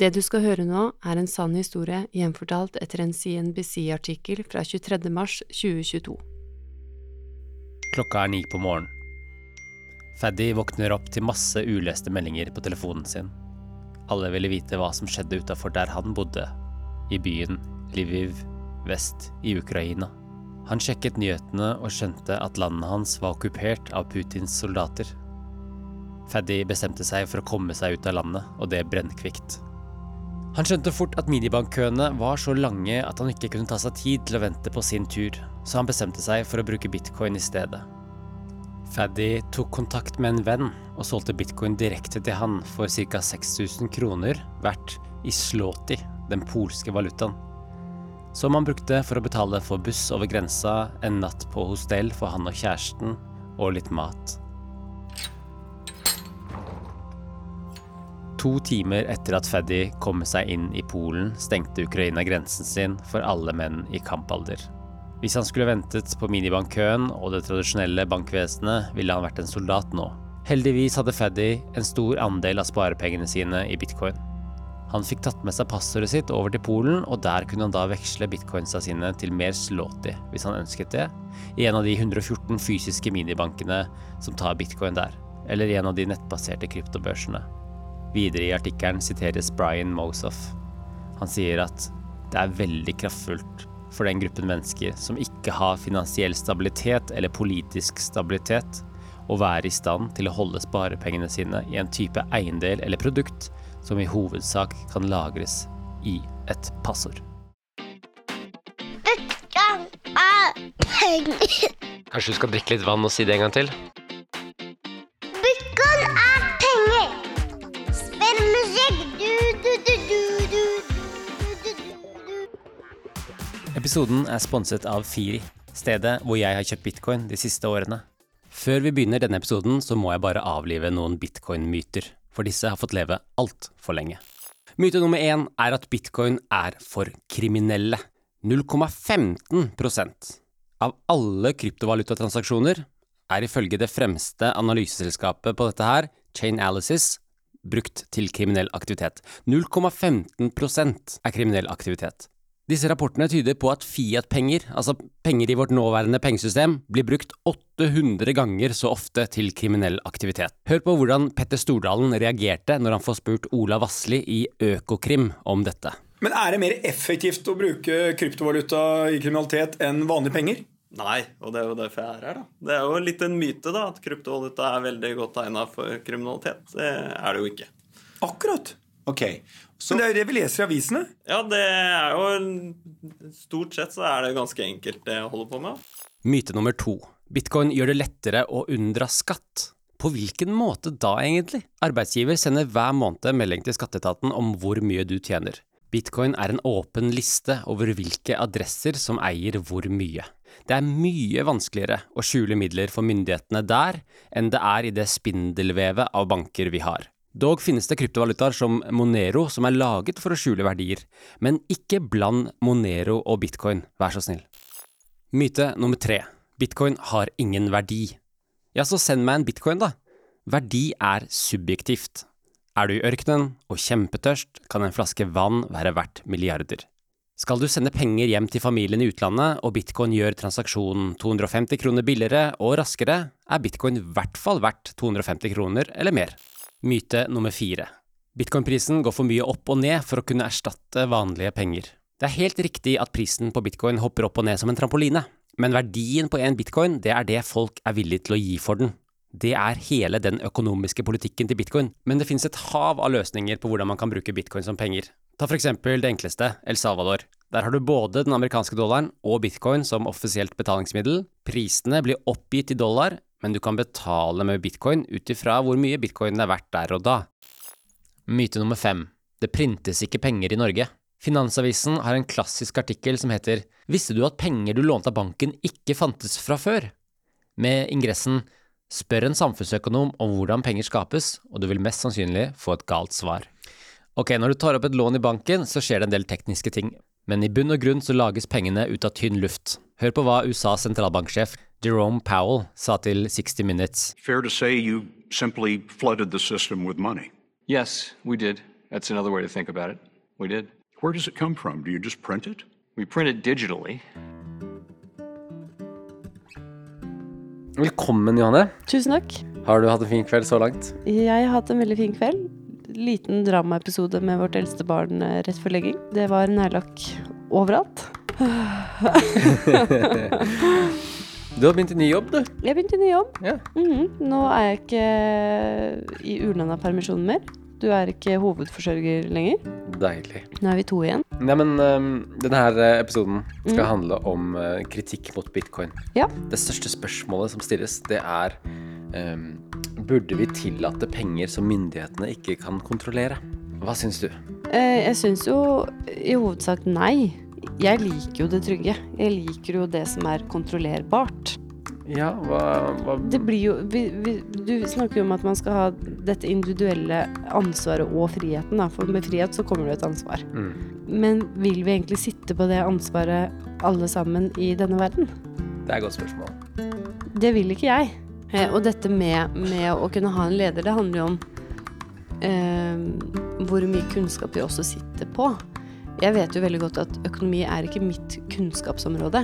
Det du skal høre nå, er en sann historie gjenfortalt etter en CNBC-artikkel fra 23. mars 2022. Klokka er ni på morgenen. Faddy våkner opp til masse uleste meldinger på telefonen sin. Alle ville vite hva som skjedde utafor der han bodde, i byen Lviv, vest i Ukraina. Han sjekket nyhetene og skjønte at landet hans var okkupert av Putins soldater. Faddy bestemte seg for å komme seg ut av landet, og det brennkvikt. Han skjønte fort at minibankkøene var så lange at han ikke kunne ta seg tid til å vente på sin tur, så han bestemte seg for å bruke bitcoin i stedet. Faddy tok kontakt med en venn og solgte bitcoin direkte til han for ca. 6000 kroner verdt i slåti, den polske valutaen. Som han brukte for å betale for buss over grensa, en natt på hostell for han og kjæresten, og litt mat. To timer etter at Faddy kom seg inn i Polen, stengte Ukraina grensen sin for alle menn i kampalder. Hvis han skulle ventet på minibankkøen og det tradisjonelle bankvesenet, ville han vært en soldat nå. Heldigvis hadde Faddy en stor andel av sparepengene sine i bitcoin. Han fikk tatt med seg passordet sitt over til Polen, og der kunne han da veksle bitcoinsa sine til mer slåti, hvis han ønsket det, i en av de 114 fysiske minibankene som tar bitcoin der, eller i en av de nettbaserte kryptobørsene. Videre i artikkelen siteres Brian Mosoff. Han sier at det er veldig kraftfullt for den gruppen mennesker som ikke har finansiell stabilitet eller politisk stabilitet, å være i stand til å holde sparepengene sine i en type eiendel eller produkt som i hovedsak kan lagres i et passord. Dette er penger. Kanskje du skal drikke litt vann og si det en gang til? Episoden er sponset av Firi, stedet hvor jeg har kjøpt bitcoin de siste årene. Før vi begynner denne episoden, så må jeg bare avlive noen bitcoin-myter, for disse har fått leve altfor lenge. Myte nummer én er at bitcoin er for kriminelle. 0,15% av alle kryptovalutatransaksjoner er ifølge det fremste analyseselskapet på dette her, Chainalysis, brukt til kriminell aktivitet. 0,15% er kriminell aktivitet. Disse rapportene tyder på at Fiat-penger, altså penger i vårt nåværende pengesystem, blir brukt 800 ganger så ofte til kriminell aktivitet. Hør på hvordan Petter Stordalen reagerte når han får spurt Ola Vassli i Økokrim om dette. Men er det mer effektivt å bruke kryptovaluta i kriminalitet enn vanlige penger? Nei, og det er jo derfor jeg er her. da. Det er jo litt en myte da, at kryptovaluta er veldig godt egna for kriminalitet. Det er det jo ikke. Akkurat. Ok, så Men det er jo det vi leser i avisene. Ja, det er jo Stort sett så er det ganske enkelt det jeg holder på med. Myte nummer to. Bitcoin gjør det lettere å unndra skatt. På hvilken måte da, egentlig? Arbeidsgiver sender hver måned melding til skatteetaten om hvor mye du tjener. Bitcoin er en åpen liste over hvilke adresser som eier hvor mye. Det er mye vanskeligere å skjule midler for myndighetene der enn det er i det spindelvevet av banker vi har. Dog finnes det kryptovalutaer som Monero som er laget for å skjule verdier, men ikke bland Monero og bitcoin, vær så snill. Myte nummer tre. Bitcoin har ingen verdi. Ja, så send meg en bitcoin, da. Verdi er subjektivt. Er du i ørkenen og kjempetørst, kan en flaske vann være verdt milliarder. Skal du sende penger hjem til familien i utlandet, og bitcoin gjør transaksjonen 250 kroner billigere og raskere, er bitcoin i hvert fall verdt 250 kroner eller mer. Myte nummer fire. Bitcoin-prisen går for mye opp og ned for å kunne erstatte vanlige penger. Det er helt riktig at prisen på bitcoin hopper opp og ned som en trampoline, men verdien på en bitcoin, det er det folk er villig til å gi for den. Det er hele den økonomiske politikken til bitcoin, men det finnes et hav av løsninger på hvordan man kan bruke bitcoin som penger. Ta for eksempel det enkleste, El Salvador. Der har du både den amerikanske dollaren og bitcoin som offisielt betalingsmiddel. Prisene blir oppgitt i dollar, men du kan betale med bitcoin ut ifra hvor mye bitcoin er verdt der og da. Myte nummer fem. Det printes ikke penger i Norge. Finansavisen har en klassisk artikkel som heter Visste du at penger du lånte av banken ikke fantes fra før? Med ingressen Spør en samfunnsøkonom om hvordan penger skapes, og du vil mest sannsynlig få et galt svar. Ok, når du tar opp et lån i banken, så skjer det en del tekniske ting, men i bunn og grunn så lages pengene ut av tynn luft. Hør på hva USAs sentralbanksjef Jerome Powell sa til 60 Minutes. Fair to say you simply flooded the system with money. Yes, we did. That's another way to think about it. We did. Where does it come from? Do you just print it? We print it digitally. Velkommen, Johanne. Tusen takk. Har du hatt en fin kveld så langt? Jeg har hatt en veldig fin kveld. Liten dramaepisode med vårt eldste barn eh, rett før legging. Det var neglelakk overalt. Du har begynt i ny jobb, du. Jeg begynte i ny jobb. Ja. Mhm. Nå er jeg ikke i ulønna permisjon mer. Du er ikke hovedforsørger lenger. Deilig. Nå er vi to igjen. Nei, men um, denne her eh, episoden skal handle om uh, kritikk mot bitcoin. Ja. Det største spørsmålet som stilles, det er um, Burde vi tillate penger som myndighetene ikke kan kontrollere? Hva syns du? Eh, Jeg syns jo i hovedsak nei. Jeg liker jo det trygge. Jeg liker jo det som er kontrollerbart. Ja, hva, hva Det blir jo vi, vi, Du snakker jo om at man skal ha dette individuelle ansvaret og friheten, da. For med frihet så kommer det et ansvar. Mm. Men vil vi egentlig sitte på det ansvaret alle sammen i denne verden? Det er et godt spørsmål. Det vil ikke jeg. Eh, og dette med, med å kunne ha en leder, det handler jo om eh, hvor mye kunnskap vi også sitter på. Jeg vet jo veldig godt at økonomi er ikke mitt kunnskapsområde.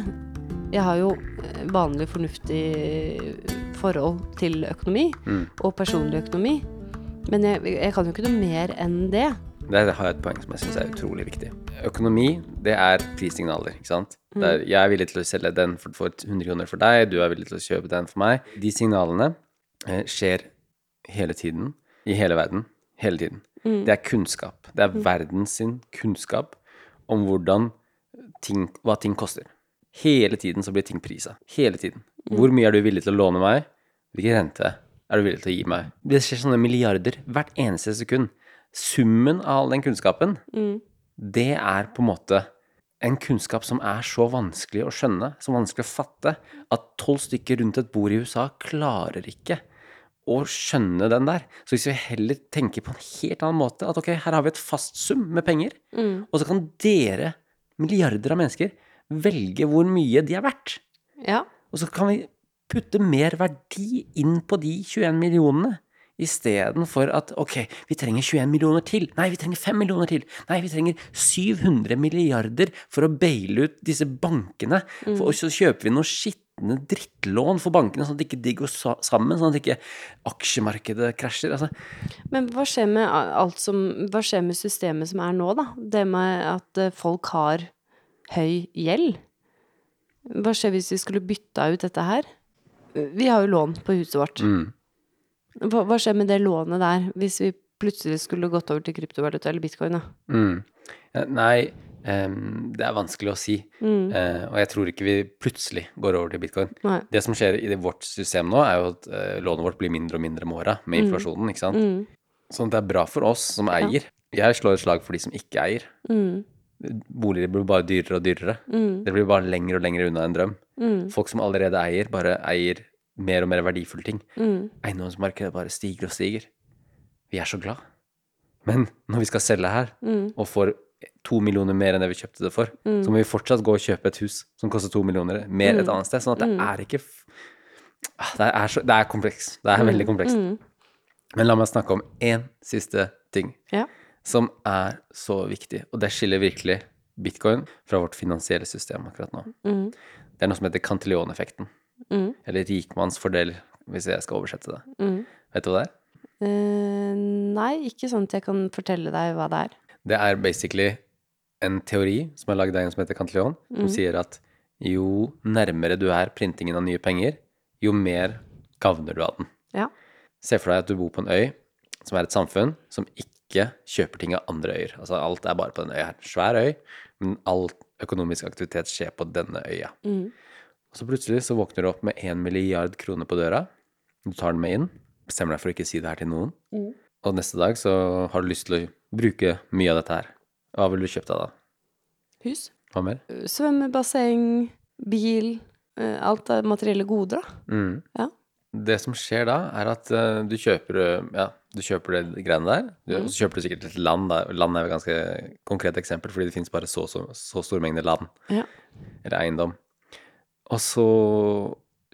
Jeg har jo eh, vanlig fornuftig forhold til økonomi, Mm. og personlig økonomi. Men jeg, jeg kan jo ikke noe mer enn det. Der har jeg et poeng som jeg syns er utrolig viktig. Økonomi, det er prissignaler, ikke sant. Mm. Der jeg er villig til å selge den for, for 100 kroner for deg, du er villig til å kjøpe den for meg. De signalene eh, skjer hele tiden, i hele verden, hele tiden. Det er kunnskap. Det er verdens sin kunnskap om hvordan ting, hva ting koster. Hele tiden så blir ting prisa. Hele tiden. Hvor mye er du villig til å låne meg? Hvilken rente er du villig til å gi meg? Det skjer sånne milliarder hvert eneste sekund. Summen av all den kunnskapen, det er på en måte en kunnskap som er så vanskelig å skjønne, så vanskelig å fatte, at tolv stykker rundt et bord i USA klarer ikke å skjønne den der. Så hvis vi heller tenker på en helt annen måte, at ok, her har vi et fast sum med penger, og så kan dere, milliarder av mennesker, velge hvor mye de er verdt. Ja. Og så kan vi putte mer verdi inn på de 21 millionene. Istedenfor at ok, vi trenger 21 millioner til. Nei, vi trenger 5 millioner til. Nei, vi trenger 700 milliarder for å baile ut disse bankene. For, og så kjøper vi noe skitne drittlån for bankene, sånn at ikke de går sa sammen. Sånn at ikke aksjemarkedet krasjer. Altså, Men hva skjer med alt som Hva skjer med systemet som er nå, da? Det med at eh, folk har høy gjeld? Hva skjer hvis vi skulle bytta ut dette her? Vi har jo lån på huset vårt. mm. Hva, hva skjer med det lånet der, hvis vi plutselig skulle gått over til kryptovaluta eller bitcoin, da? Mm. Nei, em, det er vanskelig å si. Eh, og jeg tror ikke vi plutselig går over til bitcoin. Nei. Det som skjer i vårt system nå, er jo at uh, lånet vårt blir mindre og mindre med åra, med inflasjonen, ikke sant. Mm. Sånn at det er bra for oss som eier. Jeg slår et slag for de som ikke eier. Mm. Boliger blir bare dyrere og dyrere. Det blir bare lenger og lenger unna en drøm. Mm. Folk som allerede eier, bare eier mer og mer verdifulle ting. Mm. Eiendomsmarkedet bare stiger og stiger. Vi er så glad. Men når vi skal selge her, Mm. og får to millioner mer enn det vi kjøpte det for, så må vi fortsatt gå og kjøpe et hus som koster to millioner mer Mm. et annet sted. Sånn at det er ikke Ah, Det er, så, det er kompleks. Det er Mm. veldig komplekst. Men la meg snakke om én siste ting Ja. som er så viktig, og det skiller virkelig bitcoin fra vårt finansielle system akkurat nå. Mm. Det er noe som heter kantillion-effekten Mm. Eller rikmannsfordel, hvis jeg skal oversette det. Mm. Vet du hva det er? Uh, nei, ikke sånn at jeg kan fortelle deg hva det er. Det er basically en teori som er lagd av en som heter Cantillon, som sier at jo nærmere du er printingen av nye penger, jo mer gagner du av den. Ja. Se for deg at du bor på en øy som er et samfunn som ikke kjøper ting av andre øyer. Altså alt er bare på den øya her. Svær øy, men all økonomisk aktivitet skjer på denne øya. Mm. Og så plutselig så våkner du opp med en milliard kroner på døra. Du tar den med inn, bestemmer deg for å ikke si det her til noen. Og neste dag så har du lyst til å bruke mye av dette her. Hva ville du kjøpt deg da? Hus. Hva mer? Svømmebasseng, bil, eh, alt av materielle goder, da. Mm. Ja. Det som skjer da, er at eh, du kjøper eh, Ja, du kjøper det greiene der. Du, Og så kjøper du sikkert et land. Da. Land er et ganske konkret eksempel, fordi det finnes bare så, så, så stor mengde land. Ja. Eller eiendom. Og så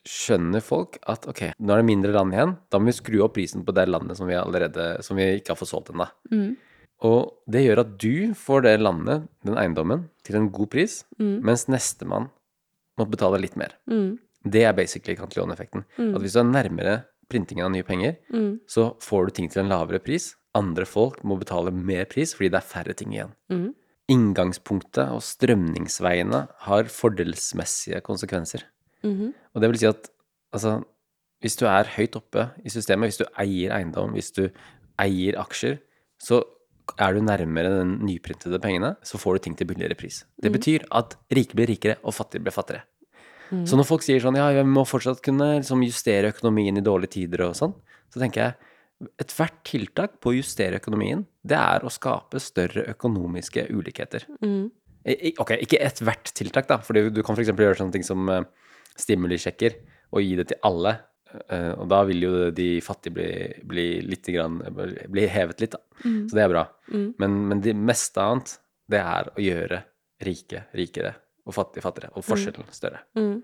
skjønner folk at ok, nå er det mindre land igjen. Da må vi skru opp prisen på det landet som vi allerede Som vi ikke har fått solgt ennå. Og det gjør at du får det landet, den eiendommen, til en god pris, mens nestemann må betale litt mer. Mm. Det er basically Cantillon-effekten. At hvis du er nærmere printingen av nye penger, Mm. så får du ting til en lavere pris. Andre folk må betale mer pris fordi det er færre ting igjen. Mm. Inngangspunktet og strømningsveiene har fordelsmessige konsekvenser. Mhm. Og det vil si at altså, hvis du er høyt oppe i systemet, hvis du eier eiendom, hvis du eier aksjer, så er du nærmere den nyprintede pengene, så får du ting til billigere pris. Det betyr at rike blir rikere, og fattige blir fattigere. Så når folk sier sånn ja, vi må fortsatt kunne liksom, justere økonomien i dårlige tider og sånn, så tenker jeg ethvert tiltak på å justere økonomien, det er å skape større økonomiske ulikheter. Mm. Ok, ikke ethvert tiltak, da, for du kan f.eks. gjøre sånne ting som eh, stimulisjekker og gi det til alle. eh, og da vil jo de fattige bli, bli litt grann, bli hevet litt, da. Så det er bra. Men, men det meste annet, det er å gjøre rike rikere og fattige fattigere, og forskjellen større. Mm.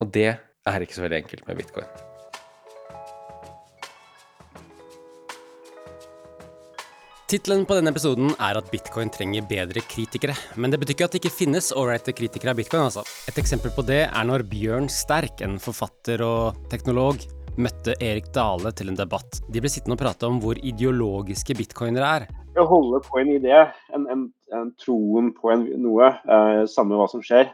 Og det er ikke så veldig enkelt med bitcoin. Tittelen på denne episoden er at bitcoin trenger bedre kritikere. Men det betyr ikke at det ikke finnes ålreite kritikere av bitcoin, altså. Et eksempel på det er når Bjørn Sterk, en forfatter og teknolog, møtte Erik Dale til en debatt. De ble sittende og prate om hvor ideologiske bitcoinere er. å holde på en idé, en, en, en troen på en, noe, eh, samme hva som skjer,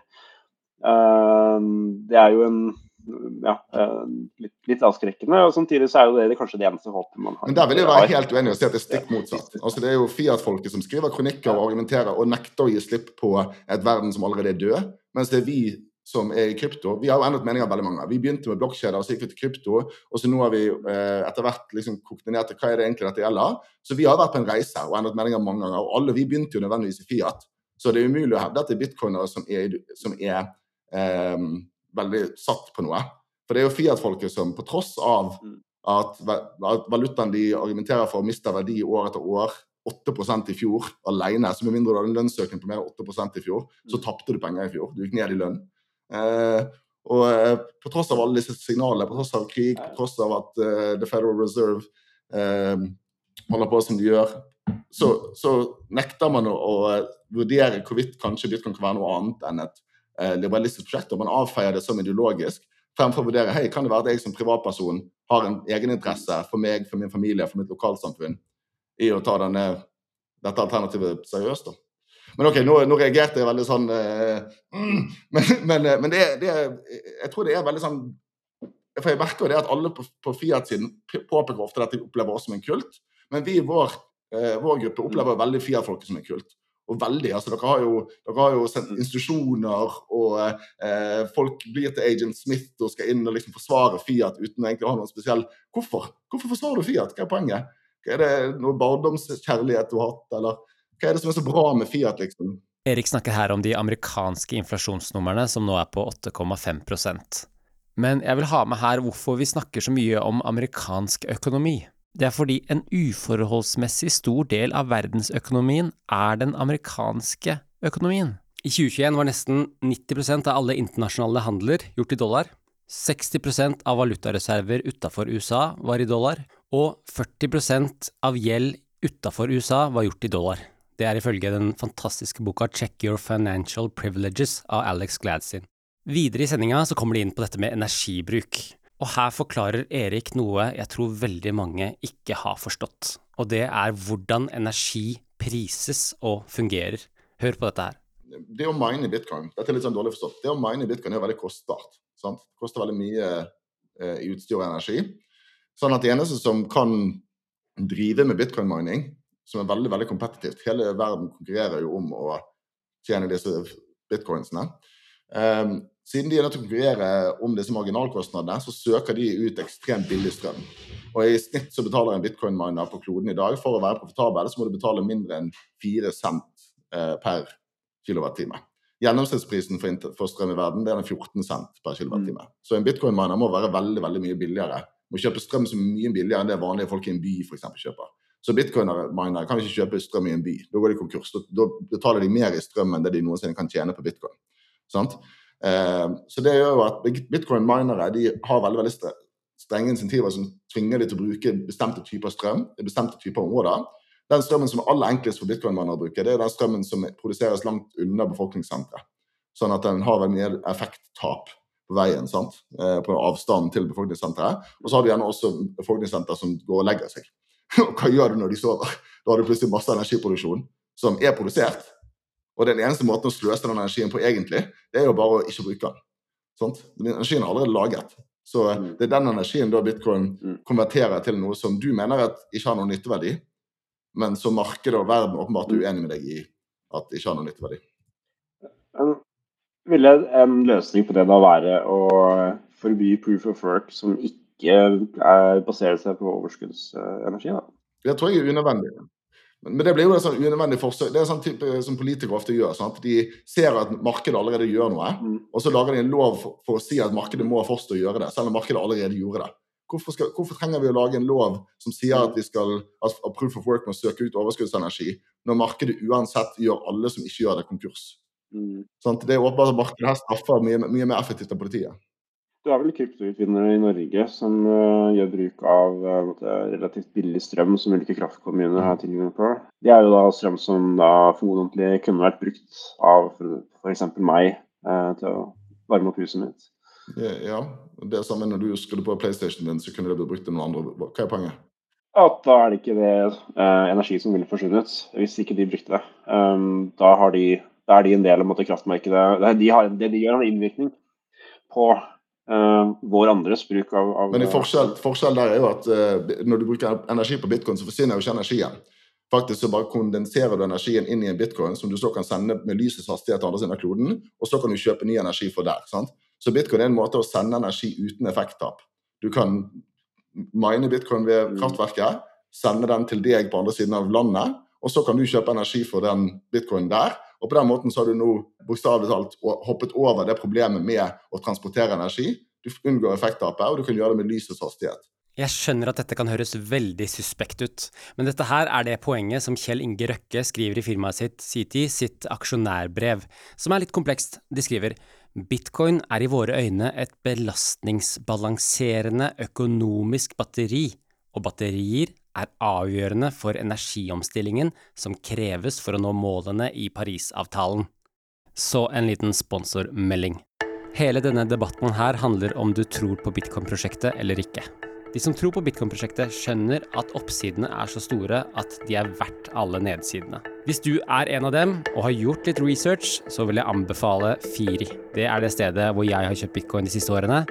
eh, det er jo en ja, eh, litt, litt avskrekkende. og Samtidig så er jo det, det kanskje det eneste håpet man har. Men der vil jeg være helt uenig og si at det er stikk motsatt. Altså Det er jo Fiat-folket som skriver kronikker og argumenterer og nekter å gi slipp på et verden som allerede er død, mens det er vi som er i krypto. Vi har jo endret meninger veldig mange. Vi begynte med blokkjeder, så gikk vi til krypto, og så nå har vi eh, etter hvert liksom kokt ned til hva er det egentlig dette gjelder. Så vi har vært på en reise og endret meninger mange ganger. Og alle vi begynte jo nødvendigvis i Fiat. Så det er umulig å hevde at det er bitcoinere som er, som er eh, veldig satt på noe. For det er jo Fiat-folket som på tross av at, at valutaen de argumenterer for mister verdi år etter år, 8% i fjor alene, så med mindre du hadde en lønnsøkning på mer enn 8 i fjor, så tapte du penger i fjor. Du gikk ned i lønn. Eh, og eh, på tross av alle disse signalene, på tross av krig, på tross av at eh, The Federal Reserve eh, holder på som de gjør, så, så nekter man å, å eh, vurdere hvorvidt kanskje Bitcoin kan være noe annet enn et liberalistisk prosjekt, og man avfeier det som ideologisk, fremfor å vurdere hei, kan det være at jeg som privatperson har en egeninteresse for meg, for min familie, for mitt lokalsamfunn i å ta denne, dette alternativet seriøst. da. Men ok, nå, nå reagerte jeg veldig sånn uh, Men, men, men det, det jeg tror det er veldig sånn For jeg merker jo det at alle på, på Fiat-siden påpeker ofte at de opplever oss som en kult. Men vi i vår, uh, vår gruppe opplever veldig Fiat-folket som en kult. Og veldig, altså Dere har jo, dere har jo sendt institusjoner, og eh, folk blir til Agent Smith og skal inn og liksom forsvare Fiat uten å ha noen spesiell Hvorfor? Hvorfor forsvarer du Fiat? Hva er poenget? Er det noe barndomskjærlighet du har hatt, eller hva er det som er så bra med Fiat, liksom? Erik snakker her om de amerikanske inflasjonsnumrene, som nå er på 8,5% Men jeg vil ha med her hvorfor vi snakker så mye om amerikansk økonomi. Det er fordi en uforholdsmessig stor del av verdensøkonomien er den amerikanske økonomien. I 2021 var nesten 90% av alle internasjonale handler gjort i dollar. 60% av valutareserver utafor USA var i dollar, og 40% av gjeld utafor USA var gjort i dollar. Det er ifølge den fantastiske boka Check Your Financial Privileges av Alex Gladstein. Videre i sendinga kommer de inn på dette med energibruk. Og her forklarer Erik noe jeg tror veldig mange ikke har forstått, og det er hvordan energi prises og fungerer. Hør på dette her. det å mine bitcoin Dette er litt sånn dårlig forstått. Det å mine bitcoin er veldig kostbart. Sant? Det koster veldig mye eh, i utstyr og energi. Sånn at det eneste som kan drive med bitcoin-mining, som er veldig veldig kompetitivt Hele verden konkurrerer jo om å tjene disse bitcoinsene. Um, siden de er nødt til å konkurrere om disse marginalkostnadene, så søker de ut ekstremt billig strøm. Og I snitt så betaler en bitcoin-miner på kloden i dag for å være profitabel, så må du betale mindre enn 4 cent eh, per kilowattime. Gjennomsnittsprisen for, strøm i verden det er den 14 cent per kilowattime. Så en bitcoin-miner må være veldig veldig mye billigere. Må kjøpe strøm som er mye billigere enn det vanlige folk i en by for eksempel, kjøper. Så bitcoin-minere kan ikke kjøpe strøm i en by. Da går de konkurs. Da betaler de mer i strøm enn det de noensinne kan tjene på bitcoin. Sant? Eh, så det gjør jo at bitcoin-minere de har veldig, veldig strenge insentiver som tvinger de til å bruke bestemte typer strøm i bestemte typer områder. Den strømmen som er aller enklest for bitcoin-minere å bruke, det er den strømmen som produseres langt unna befolkningssenteret. Sånn at den har veldig mye effekttap på veien, sant? Eh, på avstanden til befolkningssenteret. Og så har du gjerne også befolkningssenter som går og legger seg. Og hva gjør du når de sover? Da har du plutselig masse energiproduksjon som er produsert. Og den eneste måten å sløse den energien på egentlig, det er jo bare å ikke bruke den. Sånt? Energien er allerede laget. Så Mm. det er den energien da bitcoin konverterer til noe som du mener at ikke har noen nytteverdi, men som markedet og verden åpenbart er uenig med deg i at ikke har noen nytteverdi. Ville en løsning på det da være å forby proof of work som ikke er, baserer seg på overskuddsenergi? da? Det tror jeg er unødvendig. Men, det blir jo et sånn unødvendig forsøk. Det er sånn type som politikere ofte gjør. Sant? De ser at markedet allerede gjør noe, og så lager de en lov for, for å si at markedet må fortsatt gjøre det, selv om markedet allerede gjorde det. Hvorfor, skal, hvorfor trenger vi å lage en lov som sier at vi skal at proof of work må søke ut overskuddsenergi, når markedet uansett gjør alle som ikke gjør det, konkurs? Sant? Det er åpenbart at markedet her straffer mye, mye mer effektivt enn politiet. Du er vel kryptoutvinnere i Norge som uh, gjør bruk av uh, relativt billig strøm som ulike kraftkommuner har tilgang på. Det er jo da strøm som da formodentlig kunne vært brukt av f.eks. meg uh, til å varme opp huset mitt. Ja. Det er samme når du skrudde på PlayStation din, så kunne det blitt brukt til noen andre. Hva er poenget? At da er det ikke det energi som ville forsvunnet hvis ikke de brukte det. Um, da, har de, da er de en del av kraftmarkedet. De har, det de gjør, har innvirkning på eh, vår andres bruk av, av Men forskjell, forskjell der er jo at uh, når du bruker energi på bitcoin, så forsvinner jo ikke energien. Faktisk så bare kondenserer du energien inn i en bitcoin som du så kan sende med lysets hastighet til andre siden av kloden, og så kan du kjøpe ny energi for der. sant? Så bitcoin er en måte å sende energi uten effekttap. Du kan mine bitcoin ved kraftverket, sende den til deg på andre siden av landet, og så kan du kjøpe energi for den bitcoinen der. Og på den måten så har du nå bokstavelig talt hoppet over det problemet med å transportere energi. Du unngår effekttapet, og du kan gjøre det med lysets hastighet. Jeg skjønner at dette kan høres veldig suspekt ut, men dette her er det poenget som Kjell Inge Røkke skriver i firmaet sitt Citi sitt aksjonærbrev, som er litt komplekst. De skriver Bitcoin er i våre øyne et belastningsbalanserende økonomisk batteri, og batterier er avgjørende for energiomstillingen som kreves for å nå målene i Parisavtalen. Så en liten sponsormelding. Hele denne debatten her handler om du tror på bitcoin-prosjektet eller ikke. De som tror på bitcoin-prosjektet, skjønner at oppsidene er så store at de er verdt alle nedsidene. Hvis du er en av dem og har gjort litt research, så vil jeg anbefale Firi. Det er det stedet hvor jeg har kjøpt bitcoin de siste årene.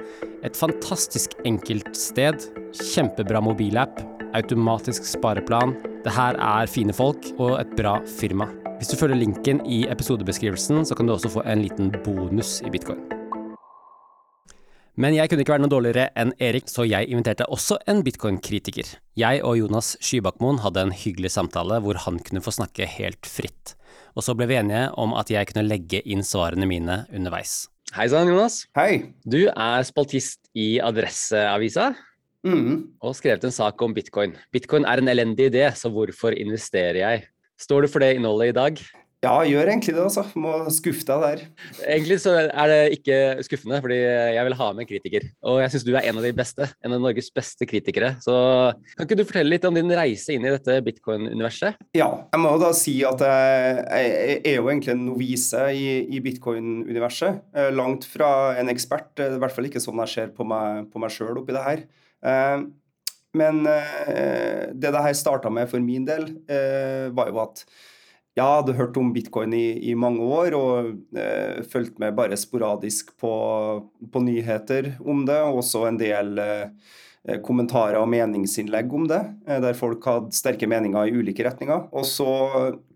Et fantastisk enkelt sted. Kjempebra mobilapp. Automatisk spareplan. Det her er fine folk og et bra firma. Hvis du følger linken i episodebeskrivelsen, så kan du også få en liten bonus i bitcoin. Men jeg kunne ikke være noe dårligere enn Erik, så jeg inviterte også en bitcoin-kritiker. Jeg og Jonas Skybakmoen hadde en hyggelig samtale hvor han kunne få snakke helt fritt. Og så ble vi enige om at jeg kunne legge inn svarene mine underveis. Hei sann, Jonas. Hei. Du er spaltist i Adresseavisa. Og skrevet en sak om bitcoin. Bitcoin er en elendig idé, så hvorfor investerer jeg? Står du for det innholdet i dag? Ja, gjør egentlig det, altså. Må skuffe deg der. Egentlig så er det ikke skuffende, fordi jeg vil ha med en kritiker. Og jeg syns du er en av de beste. En av Norges beste kritikere. Så kan ikke du fortelle litt om din reise inn i dette bitcoin-universet? Ja, jeg må da si at jeg, er jo egentlig en novise i, i bitcoin-universet. Eh, Langt fra en ekspert, er i hvert fall ikke sånn jeg ser på meg, på meg sjøl oppi det her. Eh, Men eh, det det her starta med for min del, eh, var jo at jeg hadde hørt om bitcoin i, i mange år og eh, fulgt med bare sporadisk på, på nyheter om det. Og også en del eh, kommentarer og meningsinnlegg om det, eh, der folk hadde sterke meninger i ulike retninger. Og så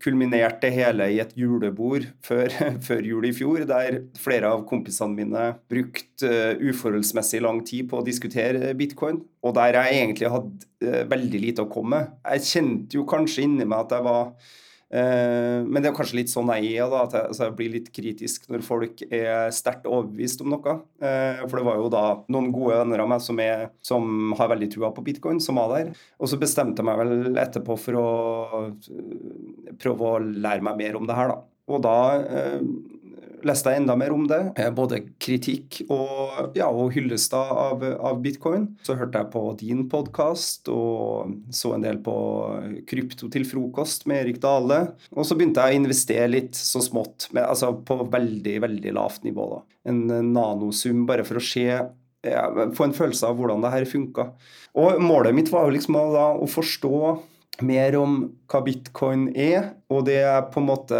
kulminerte det hele i et julebord før, før jul i fjor, der flere av kompisene mine brukte eh, uforholdsmessig lang tid på å diskutere bitcoin. Og der jeg egentlig hadde eh, veldig lite å komme med. Jeg kjente jo kanskje inni meg at jeg var Eh, Men det er kanskje litt sånn jeg er, da, at jeg, altså blir litt kritisk når folk er sterkt overbevist om noe. Eh, For det var jo da noen gode venner av meg som, er, som har veldig trua på bitcoin, som var der. Og så bestemte jeg meg vel etterpå for å eh, prøve å lære meg mer om det her, da. Og da eh, leste jeg enda mer om det. Både kritikk og, ja, og hyllest av, av, bitcoin. Så hørte jeg på din podkast og så en del på Krypto til frokost med Erik Dale. Og så begynte jeg å investere litt så smått, med, altså på veldig, veldig lavt nivå. da. En nanosum bare for å se ja, få en følelse av hvordan det her funka. Og målet mitt var jo liksom da, å forstå mer om hva bitcoin er. Og det er på en måte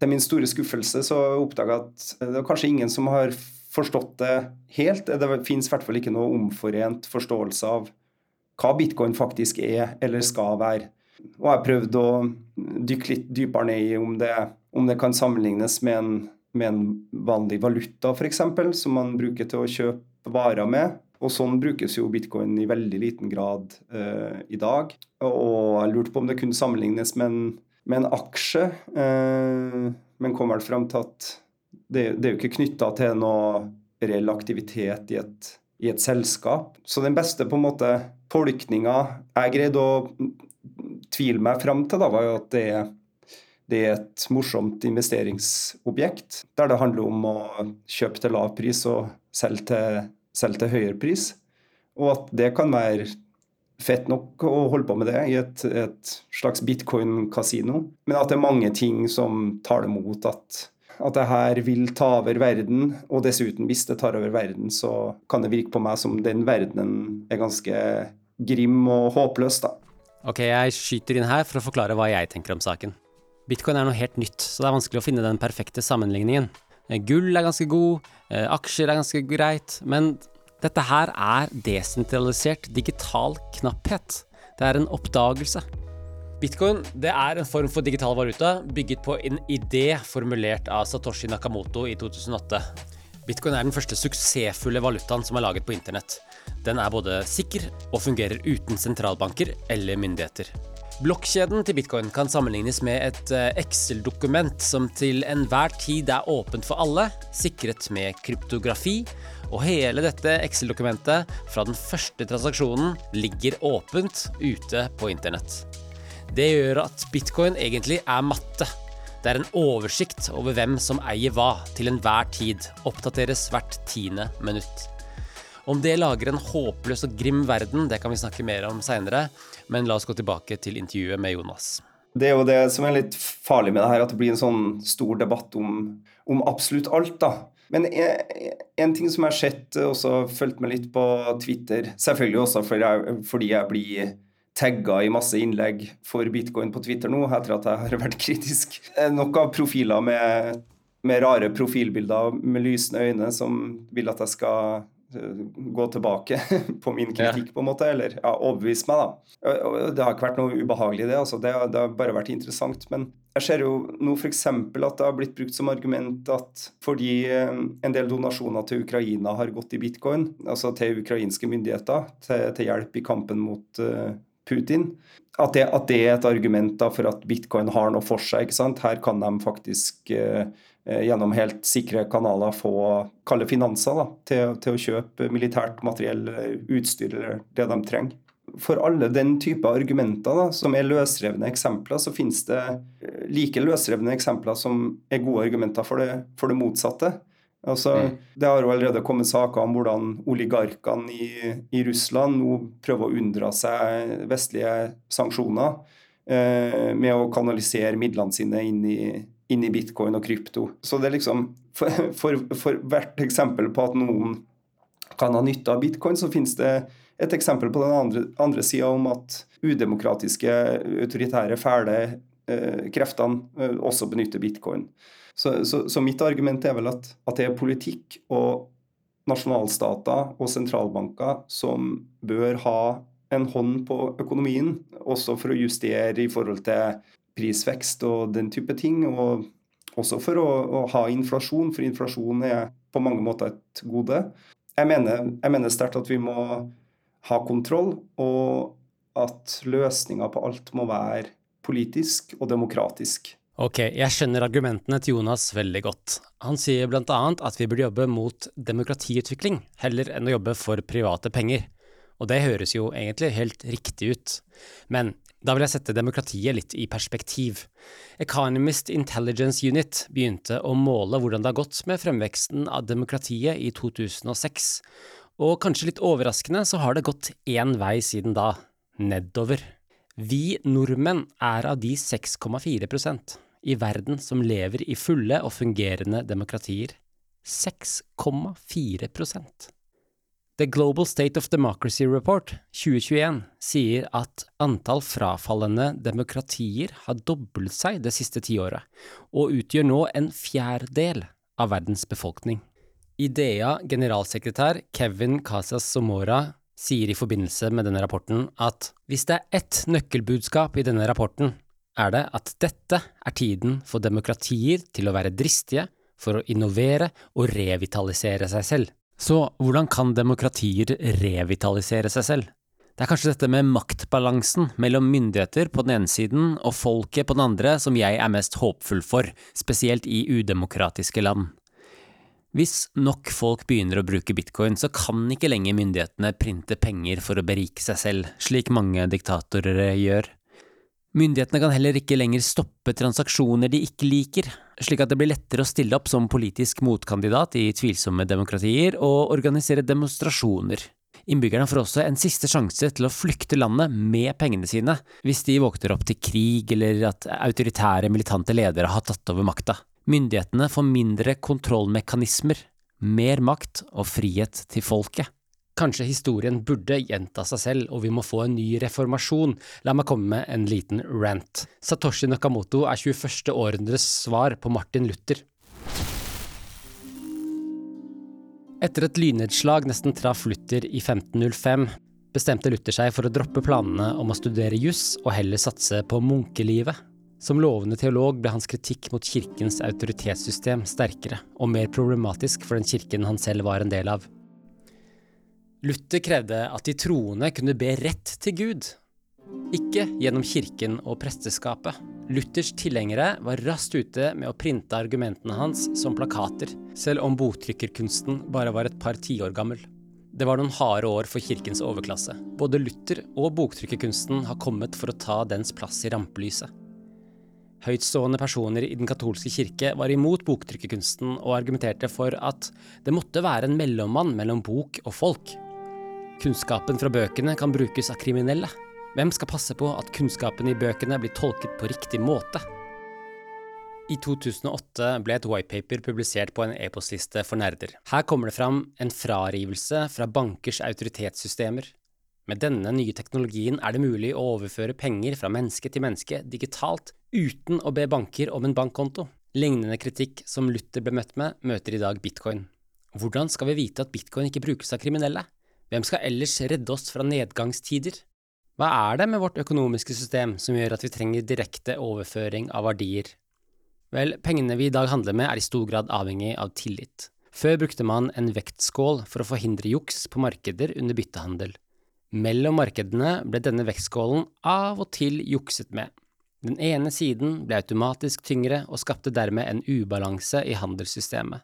Til min store skuffelse så oppdaga jeg at det er kanskje ingen som har forstått det helt. Det fins i hvert fall ikke noe omforent forståelse av hva bitcoin faktisk er eller skal være. Og jeg har prøvd å dykke litt dypere ned i om det, om det kan sammenlignes med en, med en vanlig valuta, f.eks., som man bruker til å kjøpe varer med. Og sånn brukes jo bitcoin i veldig liten grad uh, i dag. Og jeg lurte på om det kunne sammenlignes med en, med en aksje, uh, men kom vel fram til at det, det er jo ikke knytta til noe reell aktivitet i et, i et, selskap. Så den beste på en måte tolkninga jeg greide å tvile meg fram til, da, var jo at det er det er et morsomt investeringsobjekt der det handler om å kjøpe til lav pris og selge til selv til høyere pris. Og at det kan være fett nok å holde på med det i et, et slags bitcoin-kasino. Men at det er mange ting som tar det mot at, at det her vil ta over verden. Og dessuten, hvis det tar over verden, så kan det virke på meg som den verdenen er ganske grim og håpløs, da. Ok, jeg skyter inn her for å forklare hva jeg tenker om saken. Bitcoin er noe helt nytt, så det er vanskelig å finne den perfekte sammenligningen. Eh, gull er ganske god, aksjer er ganske greit, men dette her er desentralisert digital knapphet. Det er en oppdagelse. Bitcoin det er en form for digital valuta bygget på en idé formulert av Satoshi Nakamoto i 2008. Bitcoin er den første suksessfulle valutaen som er laget på internett. Den er både sikker og fungerer uten sentralbanker eller myndigheter. Blokkjeden til bitcoin kan sammenlignes med et eh, Excel-dokument som til enhver tid er åpent for alle, sikret med kryptografi, og hele dette Excel-dokumentet fra den første transaksjonen ligger åpent ute på internett. Det gjør at bitcoin egentlig er matte. Det er en oversikt over hvem som eier hva til enhver tid, oppdateres hvert tiende minutt. Om det lager en håpløs og grim verden, det kan vi snakke mer om seinere, men la oss gå tilbake til intervjuet med Jonas. Det er jo det som er litt farlig med det her, at det blir en sånn stor debatt om, om absolutt alt, da. Men en ting som jeg har sett, også fulgt med litt på Twitter, selvfølgelig også fordi jeg, fordi jeg blir tagga i masse innlegg for bitcoin på Twitter nå, etter at jeg har vært kritisk. Nok av profiler med, med rare profilbilder med lysende øyne som vil at jeg skal gå tilbake på min kritikk, på en måte, eller ja, overbevise meg. da. Det har ikke vært noe ubehagelig, det. altså. Det, det har bare vært interessant. Men jeg ser jo nå f.eks. at det har blitt brukt som argument at fordi eh, en del donasjoner til Ukraina har gått i bitcoin, altså til ukrainske myndigheter, til, til hjelp i kampen mot uh, Putin, at det, at det, er et argument da for at bitcoin har noe for seg. ikke sant? Her kan de faktisk uh, Eh, gjennom helt sikre kanaler få kalde finanser da, til, til, å kjøpe militært materiell, utstyr eller det de trenger. For alle den type argumenter da, som er løsrevne eksempler, så finnes det eh, like løsrevne eksempler som er gode argumenter for det, for det motsatte. Altså, mm. Det har jo allerede kommet saker om hvordan oligarkene i, i Russland nå prøver å unndra seg vestlige sanksjoner eh, med å kanalisere midlene sine inn i, inn i bitcoin og krypto. Så det er liksom for, for, for hvert eksempel på at noen kan ha nytte av bitcoin, så finnes det et eksempel på den andre, andre sida om at udemokratiske, autoritære, fæle eh, kreftene eh, også benytter bitcoin. Så, så, så, mitt argument er vel at, at det er politikk og nasjonalstater og sentralbanker som bør ha en hånd på økonomien, også for å justere i forhold til prisvekst og den type ting. Og også for å, å ha inflasjon, for inflasjon er på mange måter et gode. Jeg mener, jeg mener sterkt at vi må ha kontroll, og at løsninga på alt må være politisk og demokratisk. Ok, jeg skjønner argumentene til Jonas veldig godt. Han sier annet at vi burde jobbe mot demokratiutvikling, heller enn å jobbe for private penger. Og det høres jo egentlig helt riktig ut. Men Da vil jeg sette demokratiet litt i perspektiv. Economist Intelligence Unit begynte å måle hvordan det har gått med fremveksten av demokratiet i 2006, og kanskje litt overraskende så har det gått én vei siden da – nedover. Vi nordmenn er av de 6,4% i verden som lever i fulle og fungerende demokratier. 6,4 The Global State of Democracy Report 2021 sier at antall frafallende demokratier har doblet seg det siste tiåret, og utgjør nå en fjerdedel av verdens befolkning. IDEA generalsekretær Kevin Casas Somora sier i forbindelse med denne rapporten at hvis det er ett nøkkelbudskap i denne rapporten, er det at dette er tiden for demokratier til å være dristige, for å innovere og revitalisere seg selv. Så hvordan kan demokratier revitalisere seg selv? Det er kanskje dette med maktbalansen mellom myndigheter på den ene siden og folket på den andre som jeg er mest håpfull for, spesielt i udemokratiske land. Hvis nok folk begynner å bruke bitcoin, så kan ikke lenger myndighetene printe penger for å berike seg selv, slik mange diktatorer gjør. Myndighetene kan heller ikke lenger stoppe transaksjoner de ikke liker, slik at det blir lettere å stille opp som politisk motkandidat i tvilsomme demokratier og organisere demonstrasjoner. Innbyggerne får også en siste sjanse til å flykte landet med pengene sine, hvis de våkner opp til krig eller at autoritære militante ledere har tatt over makta. Myndighetene får mindre kontrollmekanismer, mer makt og frihet til folket. Kanskje historien burde gjenta seg selv, og vi må få en ny reformasjon. La meg komme med en liten rant. Satoshi Nakamoto er 21. århundres svar på Martin Luther. Etter et lynnedslag nesten traff Luther i 1505, bestemte Luther seg for å droppe planene om å studere juss og heller satse på munkelivet. Som lovende teolog ble hans kritikk mot kirkens autoritetssystem sterkere og mer problematisk for den kirken han selv var en del av. Luther krevde at de troende kunne be rett til Gud, ikke gjennom kirken og presteskapet. Luthers tilhengere var raskt ute med å printe argumentene hans som plakater, selv om boktrykkerkunsten bare var et par tiår gammel. Det var noen harde år for kirkens overklasse. Både Luther og boktrykkerkunsten har kommet for å ta dens plass i rampelyset. Høytstående personer i den katolske kirke var imot boktrykkerkunsten og argumenterte for at det måtte være en mellommann mellom bok og folk, Kunnskapen fra bøkene kan brukes av kriminelle. Hvem skal passe på at kunnskapen i bøkene blir tolket på riktig måte? I 2008 ble et whitepaper publisert på en e-postliste for nerder. Her kommer det fram en frarivelse fra bankers autoritetssystemer. Med denne nye teknologien er det mulig å overføre penger fra menneske til menneske digitalt uten å be banker om en bankkonto. Lignende kritikk som Luther ble møtt med, møter i dag bitcoin. Hvordan skal vi vite at bitcoin ikke brukes av kriminelle? Hvem skal ellers redde oss fra nedgangstider? Hva er det med vårt økonomiske system som gjør at vi trenger direkte overføring av verdier? Vel, pengene vi i dag handler med er i stor grad avhengig av tillit. Før brukte man en vektskål for å forhindre juks på markeder under byttehandel. Mellom markedene ble denne vektskålen av og til jukset med. Den ene siden ble automatisk tyngre og skapte dermed en ubalanse i handelssystemet.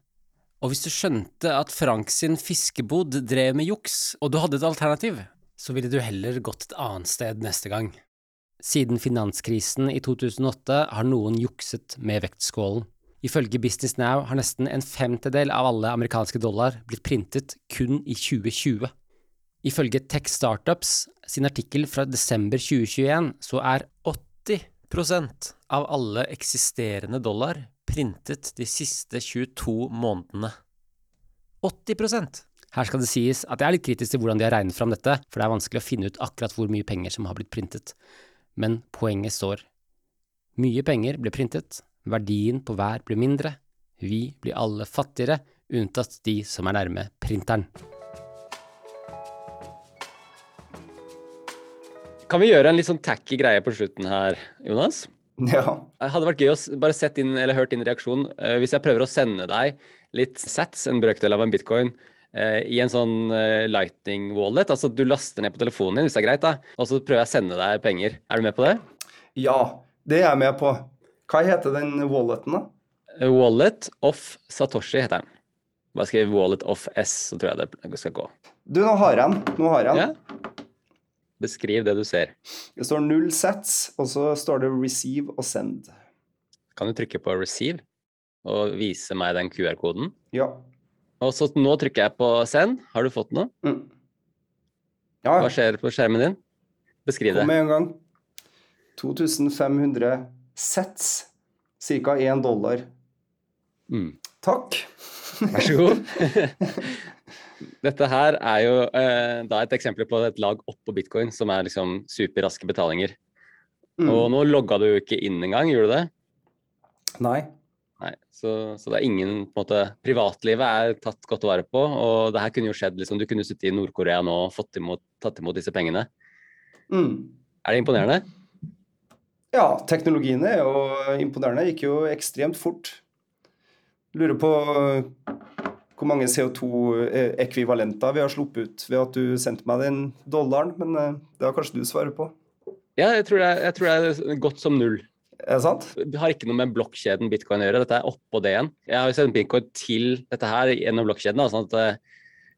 Og hvis du skjønte at Frank sin fiskebod drev med juks, og du hadde et alternativ, så ville du heller gått et annet sted neste gang. Siden finanskrisen i 2008 har noen jukset med vektskålen. Ifølge Business Now har nesten en femtedel av alle amerikanske dollar blitt printet kun i 2020. Ifølge Tech Startups sin artikkel fra desember 2021 så er 80% av alle eksisterende dollar printet de siste 22 månedene. 80% Her skal det sies at jeg er litt kritisk til hvordan de har regnet fram dette, for det er vanskelig å finne ut akkurat hvor mye penger som har blitt printet. Men poenget står. Mye penger blir printet, verdien på hver blir mindre, vi blir alle fattigere, unntatt de som er nærme printeren. Kan vi gjøre en litt sånn tacky greie på slutten her, Jonas? Ja. Det hadde vært gøy å bare sett inn, eller hørt din reaksjon uh, hvis jeg prøver å sende deg litt sats, en brøkdel av en bitcoin, uh, i en sånn lightning wallet. Altså du laster ned på telefonen din hvis det er greit, da. Og så prøver jeg å sende deg penger. Er du med på det? Ja, det er jeg med på. Hva heter den walleten, da? Wallet of Satoshi heter den. Bare skriv wallet of S, så tror jeg det skal gå. Du, nå har jeg den. Nå har jeg den. Ja? Beskriv det du ser. Det står null sets, og så står det receive og send. Kan du trykke på receive og vise meg den QR-koden? Ja. Og så nå trykker jeg på send. Har du fått noe? Mm. Ja, Hva skjer på skjermen din? Beskriv det. Kom med en gang. 2500 sets. Ca. 1 dollar. Mm. Takk. Vær så god. Dette her er jo eh, da et eksempel på et lag oppå bitcoin, som er liksom superraske betalinger. Mm. Og nå logga du jo ikke inn engang, gjorde du det? Nei. Nei, så, så det er ingen på en måte, Privatlivet er tatt godt vare på, og det her kunne jo skjedd liksom, Du kunne sittet i Nord-Korea nå og fått imot, tatt imot disse pengene. Mm. Er det imponerende? Ja, teknologien er jo imponerende. Gikk jo ekstremt fort. Lurer på hvor mange CO2-ekvivalenter vi har sluppet ut ved at du sendte meg den dollaren, men eh, det har kanskje du svaret på. Ja, jeg tror det er, jeg tror det er godt som null. Er det sant? Det har ikke noe med blokkjeden bitcoin å gjøre. Dette er oppå det igjen. Jeg har jo sendt bitcoin til dette her gjennom blokkjeden. sånn at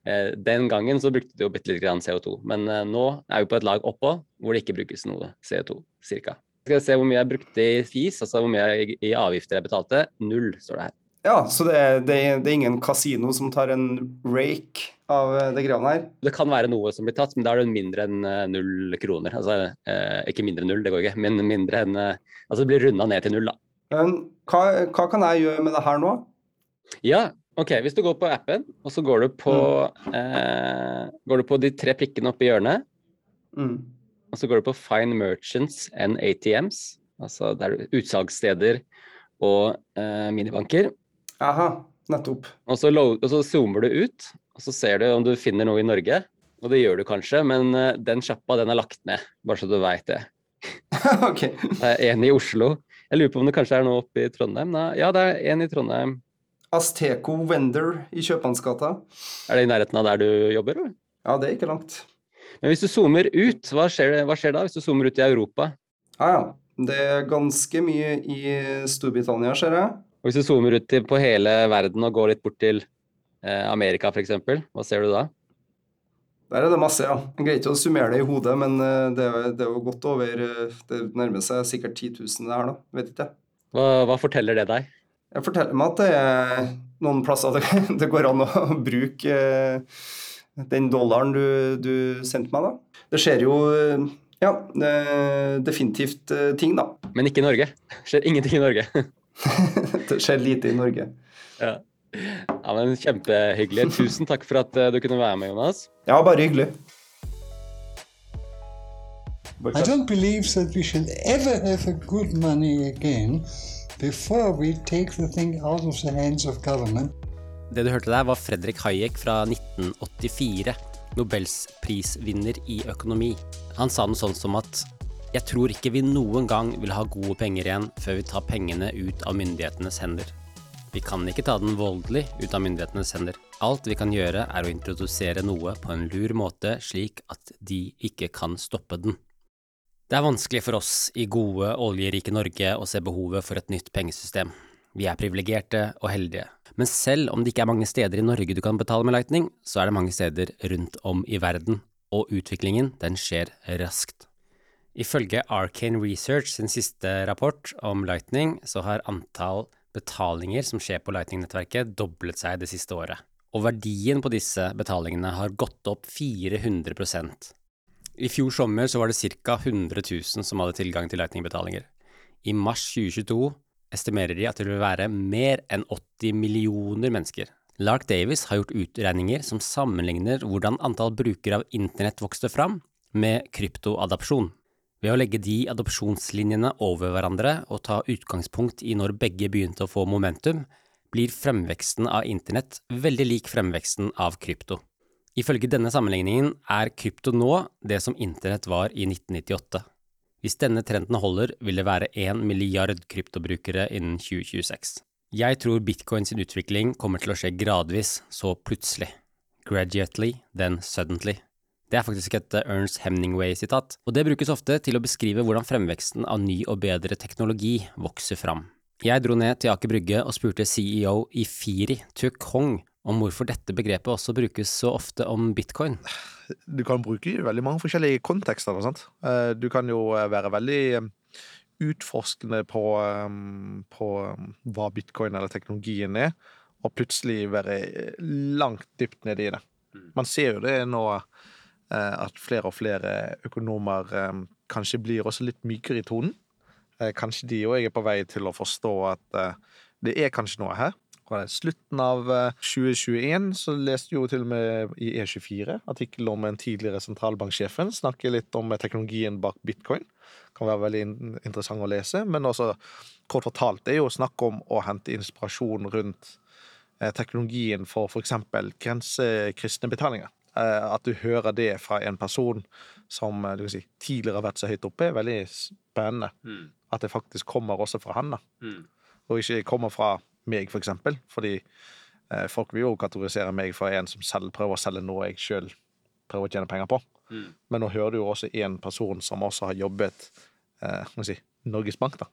eh, Den gangen så brukte du jo bitte litt grann CO2, men eh, nå er vi på et lag oppå hvor det ikke brukes noe CO2, cirka. Skal jeg se hvor mye jeg brukte i FIS, altså hvor mye jeg, i avgifter jeg betalte. Null, står det her. Ja, så det er, det, er, det er ingen kasino som tar en rake av eh, det greiene her? Det kan være noe som blir tatt, men da er det mindre enn eh, null kroner. Altså, eh, ikke mindre enn null, det går ikke, men mindre enn eh, Altså det blir runda ned til null, da. Men hva, hva kan jeg gjøre med det her nå? Ja, ok. Hvis du går på appen, og så går du på, eh, går du på de tre prikkene oppe i hjørnet, Mm. og så går du på Find Merchants and ATMs, altså det er utsalgssteder og eh, minibanker. Aha, nettopp. Og så, og så zoomer du ut, og så ser du om du finner noe i Norge. Og det gjør du kanskje, men eh, den sjappa den er lagt ned, bare så du veit det. ok. Det er en i Oslo. Jeg lurer på om det kanskje er noe oppe i Trondheim? Nei, ja, det er en i Trondheim. Asteco Vendor i Kjøpmannsgata. Er det i nærheten av der du jobber? Eller? Ja, det er ikke langt. Men hvis du zoomer ut, hva skjer, hva skjer da? Hvis du zoomer ut i Europa? Ja, ja. Det er ganske mye i Storbritannia, ser jeg. Og hvis du zoomer ut på hele verden og går litt bort til eh, Amerika f.eks., hva ser du da? Der er det masse, ja. Jeg greier ikke å summere det i hodet, men eh, det er, det er jo godt over eh, Det nærmer seg sikkert 10 000 det her, da. Vet ikke. Hva, hva forteller det deg? Jeg forteller meg at det er noen plasser det, det går an å bruke eh, den dollaren du, du sendte meg, da. Det skjer jo ja, definitivt ting, da. Men ikke i Norge. Det Skjer ingenting i Norge. Det skjer lite i Norge. Ja. ja, men Kjempehyggelig. Tusen takk for at eh, du kunne være med, Jonas. Ja, bare hyggelig. I don't believe that we should ever have a good money again before we take the thing out of the hands of government. Det du hørte der, var Fredrik Hayek fra 1984, Nobels prisvinner i økonomi. Han sa noe sånn som at jeg tror ikke vi noen gang vil ha gode penger igjen før vi tar pengene ut av myndighetenes hender. Vi kan ikke ta den voldelig ut av myndighetenes hender. Alt vi kan gjøre er å introdusere noe på en lur måte slik at de ikke kan stoppe den. Det er vanskelig for oss i gode, oljerike Norge å se behovet for et nytt pengesystem. Vi er privilegerte og heldige. Men selv om det ikke er mange steder i Norge du kan betale med Lightning, så er det mange steder rundt om i verden, og utviklingen den skjer raskt. Ifølge Arcane Research sin siste rapport om Lightning, så har antall betalinger som skjer på Lightning-nettverket doblet seg det siste året. Og verdien på disse betalingene har gått opp 400% I fjor sommer så var det ca. 100 000 som hadde tilgang til Lightning-betalinger. I mars 2022 estimerer de at det vil være mer enn 80 millioner mennesker. Lark Davis har gjort utregninger som sammenligner hvordan antall brukere av internett vokste fram, med kryptoadopsjon. Ved å legge de adopsjonslinjene over hverandre og ta utgangspunkt i når begge begynte å få momentum, blir fremveksten av internett veldig lik fremveksten av krypto. Ifølge denne sammenligningen er krypto nå det som internett var i 1998. Hvis denne trenden holder, vil det være én milliard kryptobrukere innen 2026. Jeg tror bitcoin sin utvikling kommer til å skje gradvis, så plutselig. Gradually, then suddenly. Det er faktisk et Ernst Hemningway-sitat, og det brukes ofte til å beskrive hvordan fremveksten av ny og bedre teknologi vokser fram. Jeg dro ned til Aker Brygge og spurte CEO i Firi, Tuk Hong, om hvorfor dette begrepet også brukes så ofte om bitcoin. Du kan bruke det i veldig mange forskjellige kontekster. Sant? Eh, Du kan jo eh, være veldig eh, utforskende på, eh, på eh, hva bitcoin eller teknologien er, og plutselig være eh, langt dypt nede i det. Man ser jo det nå eh, at flere og flere økonomer eh, kanskje blir også litt mykere i tonen. Eh, Kanskje de òg er på vei til å forstå at eh, det er kanskje noe her. Og slutten av eh, 2021 så leste jo til og med i E24 artikkel om en tidligere sentralbanksjefen snakke litt om eh, teknologien bak bitcoin. Kan være veldig interessant å lese. Men også kort fortalt det er jo snakk om å hente inspirasjon rundt eh, teknologien for f.eks. grensekristne betalinger. Eh, At du hører det fra en person som eh, du kan si, tidligere har vært så høyt oppe, er veldig spennende. Mm. At det faktisk kommer også fra han. da Mm. og ikke kommer fra meg, for eksempel. Fordi eh, folk vil jo kategorisere meg for en som selv prøver å selge noe jeg sjøl prøver å tjene penger på. Mm. Men nå hører du jo også en person som også har jobbet eh, si, Norges Bank, da.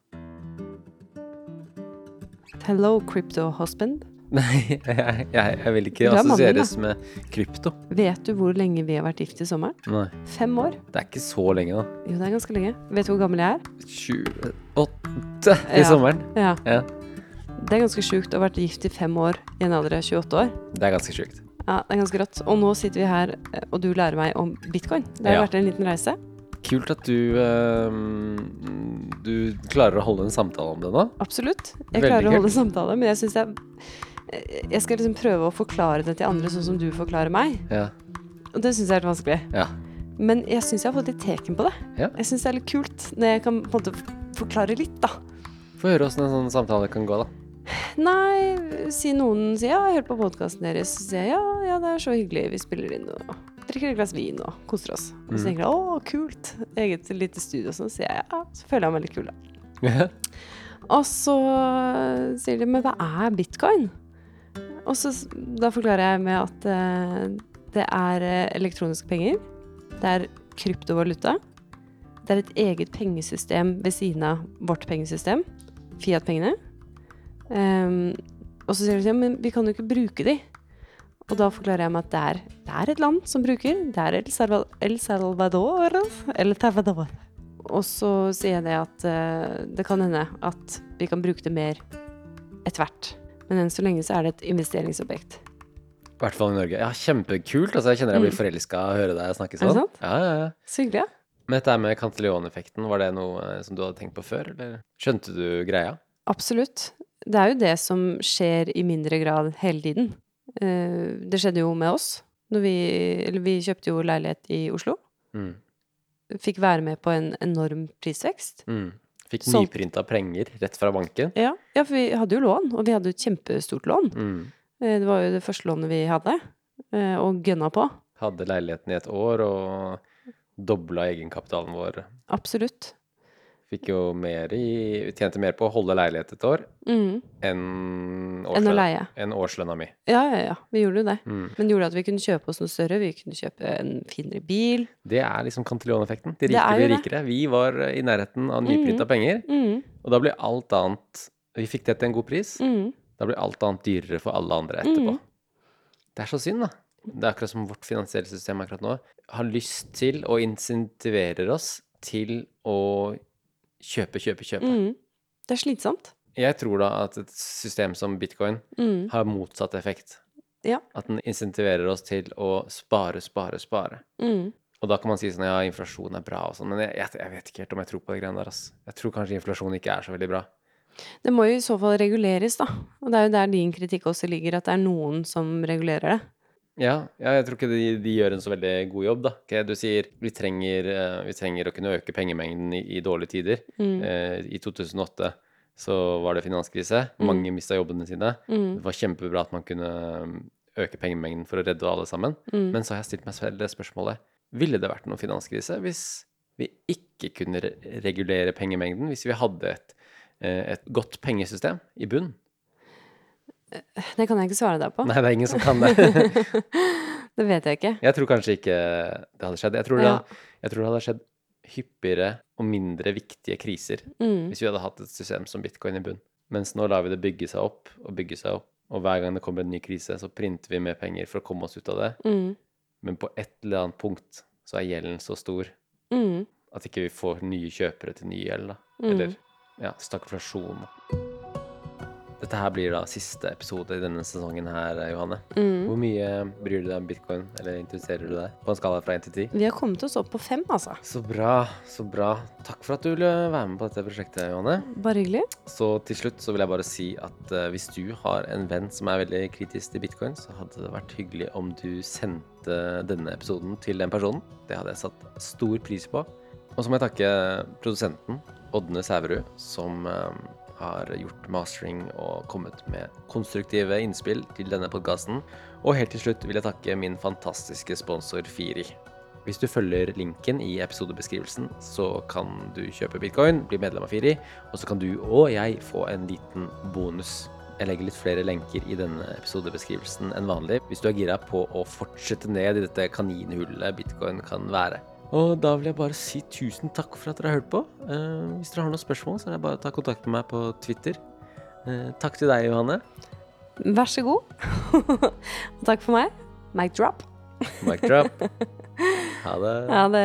Hello, crypto husband. Nei, jeg, jeg, jeg vil ikke er assosieres med krypto. Vet du hvor lenge vi har vært gift i sommeren? Nei. Fem år. Det er ikke så lenge, da. Jo, det er ganske lenge. Vet du hvor gammel jeg er? 28 i Ja. sommeren. Ja. Ja. Det er ganske sjukt å ha vært gift i fem år i en alder av 28 år. Det er ganske sjukt. Ja, det er ganske rått. Og nå sitter vi her, eh, og du lærer meg om bitcoin. Det har Ja. vært en liten reise. Kult at du øhm, Du klarer å holde en samtale om det nå. Absolutt. Jeg Veldig klarer å holde en samtale, men jeg syns jeg Jeg skal liksom prøve å forklare det til andre sånn som du forklarer meg. Ja. Og det syns jeg er litt vanskelig. Ja. Men jeg syns jeg har fått litt teken på det. Ja. Jeg syns det er litt kult når jeg kan på en måte forklare litt, da. Få høre åssen en sånn samtale kan gå, da. Nei, si noen sier ja, jeg har hørt på podkasten deres. Så sier jeg ja, ja, det er så hyggelig, vi spiller inn og drikker et glass vin og koser oss. Og så Mhm. tenker jeg å, kult, eget lite studio og sånn. Så sier jeg ja, så føler jeg meg litt kul, da. Og så sier de men hva er bitcoin? Og så da forklarer jeg med at uh, det er eh, elektroniske penger. Det er kryptovaluta. Det er et eget pengesystem ved siden av vårt pengesystem. Fiat-pengene. Um, og så sier de at vi kan jo ikke bruke de. Og da forklarer jeg meg at det er, det er et land som bruker. Det er El, Salvador. El Salvador. El Salvador. Og så sier jeg det at uh, det kan hende at vi kan bruke det mer etter hvert. Men enn så lenge så er det et investeringsobjekt. I hvert fall i Norge. Ja, kjempekult. Altså, jeg kjenner jeg blir Mm. forelska av å høre deg snakke sånn. Er det sånn. sant? Ja, ja, ja. Så hyggelig, ja. Men dette med Cantillon-effekten, var det noe eh, som du hadde tenkt på før, eller skjønte du greia? Absolutt. Det er jo det som skjer i mindre grad hele tiden. Eh, det skjedde jo med oss. Vi, eller vi kjøpte jo leilighet i Oslo. Mm. Fikk være med på en enorm prisvekst. Mm. Fikk Solgt- nyprinta penger rett fra banken. Ja, ja, for vi hadde jo lån, og vi hadde jo et kjempestort lån. Mm. Eh, Det var jo det første lånet vi hadde, eh, og gønna på. Hadde leiligheten i et år og dobla egenkapitalen vår. Absolutt. Fikk jo mer i Tjente mer på å holde leilighet et år Mm. enn Enn å leie. enn årslønna mi. Ja, ja, ja. Vi gjorde jo det. Mm. Men det gjorde at vi kunne kjøpe oss noe større. Vi kunne kjøpe en finere bil. Det er liksom Cantillon-effekten. De Det rike er jo blir det. rikere. Vi var i nærheten av nyprinta Mhm. penger, Mm. og da blir alt annet Vi fikk det til en god pris. Mm. Da blir alt annet dyrere for alle andre etterpå. Mhm. Det er så synd, da. Det er akkurat som vårt finansielle system akkurat nå har lyst til og insentiverer oss til å kjøpe, kjøpe, kjøpe. Mm. Det er slitsomt. Jeg tror da at et system som bitcoin mm. har motsatt effekt. Ja. At den insentiverer oss til å spare, spare, spare. Mm. Og da kan man si sånn ja, inflasjon er bra og sånn, men jeg, jeg, vet ikke helt om jeg tror på de greiene der, ass. Jeg tror kanskje inflasjon ikke er så veldig bra. Det må jo i så fall reguleres, da. Og det er jo der din kritikk også ligger, at det er noen som regulerer det. Ja, ja, jeg tror ikke de, de gjør en så veldig god jobb, da. Okay, Du sier vi trenger, eh, vi trenger å kunne øke pengemengden i, i dårlige tider. Mm. Eh, I 2008 så var det finanskrise. Mm. Mange mista jobbene sine. Mm. Det var kjempebra at man kunne um, øke pengemengden for å redde alle sammen. Mm. Men så har jeg stilt meg selv det spørsmålet Ville det vært noen finanskrise hvis vi ikke kunne re regulere pengemengden? Hvis vi hadde et, eh, et godt pengesystem i bunn? Det kan jeg ikke svare deg på. Nei, det er ingen som kan det. det vet jeg ikke. Jeg tror kanskje ikke det hadde skjedd. Jeg tror det, Ja. jeg tror det hadde skjedd hyppigere og mindre viktige kriser Mm. hvis vi hadde hatt et system som bitcoin i bunn. Mens nå lar vi det bygge seg opp og bygge seg opp Og hver gang det kommer en ny krise, så printer vi mer penger for å komme oss ut av det. Mm. Men på et eller annet punkt så er gjelden så stor Mm. at ikke vi får nye kjøpere til ny gjeld, da. Mm. Eller ja, stagflasjon. Dette her blir da siste episode i denne sesongen her, Johanne. Mm. Hvor mye bryr du deg om bitcoin, eller interesserer du deg? På en skala fra 1 til 10? Vi har kommet oss opp på fem, altså. Så bra, så bra. Takk for at du ville være med på dette prosjektet, Johanne. Bare hyggelig. Så til slutt så vil jeg bare si at uh, hvis du har en venn som er veldig kritisk til bitcoin, så hadde det vært hyggelig om du sendte denne episoden til den personen. Det hadde jeg satt stor pris på. Og så må jeg takke produsenten, Ådne Sæverud, som eh, har gjort mastering og kommet med konstruktive innspill til denne podkasten. Og helt til slutt vil jeg takke min fantastiske sponsor Firi. Hvis du følger linken i episodebeskrivelsen, så kan du kjøpe bitcoin, bli medlem av Firi, og så kan du og jeg få en liten bonus. Jeg legger litt flere lenker i denne episodebeskrivelsen enn vanlig, hvis du er gira på å fortsette ned i dette kaninhullet bitcoin kan være. Og da vil jeg bare si tusen takk for at dere har hørt på. Eh, hvis dere har noen spørsmål, så er det bare å ta kontakt med meg på Twitter. Eh, takk til deg, Johanne. Vær så god. Og takk for meg. Mic drop. Mic drop. Ha det. Ha det.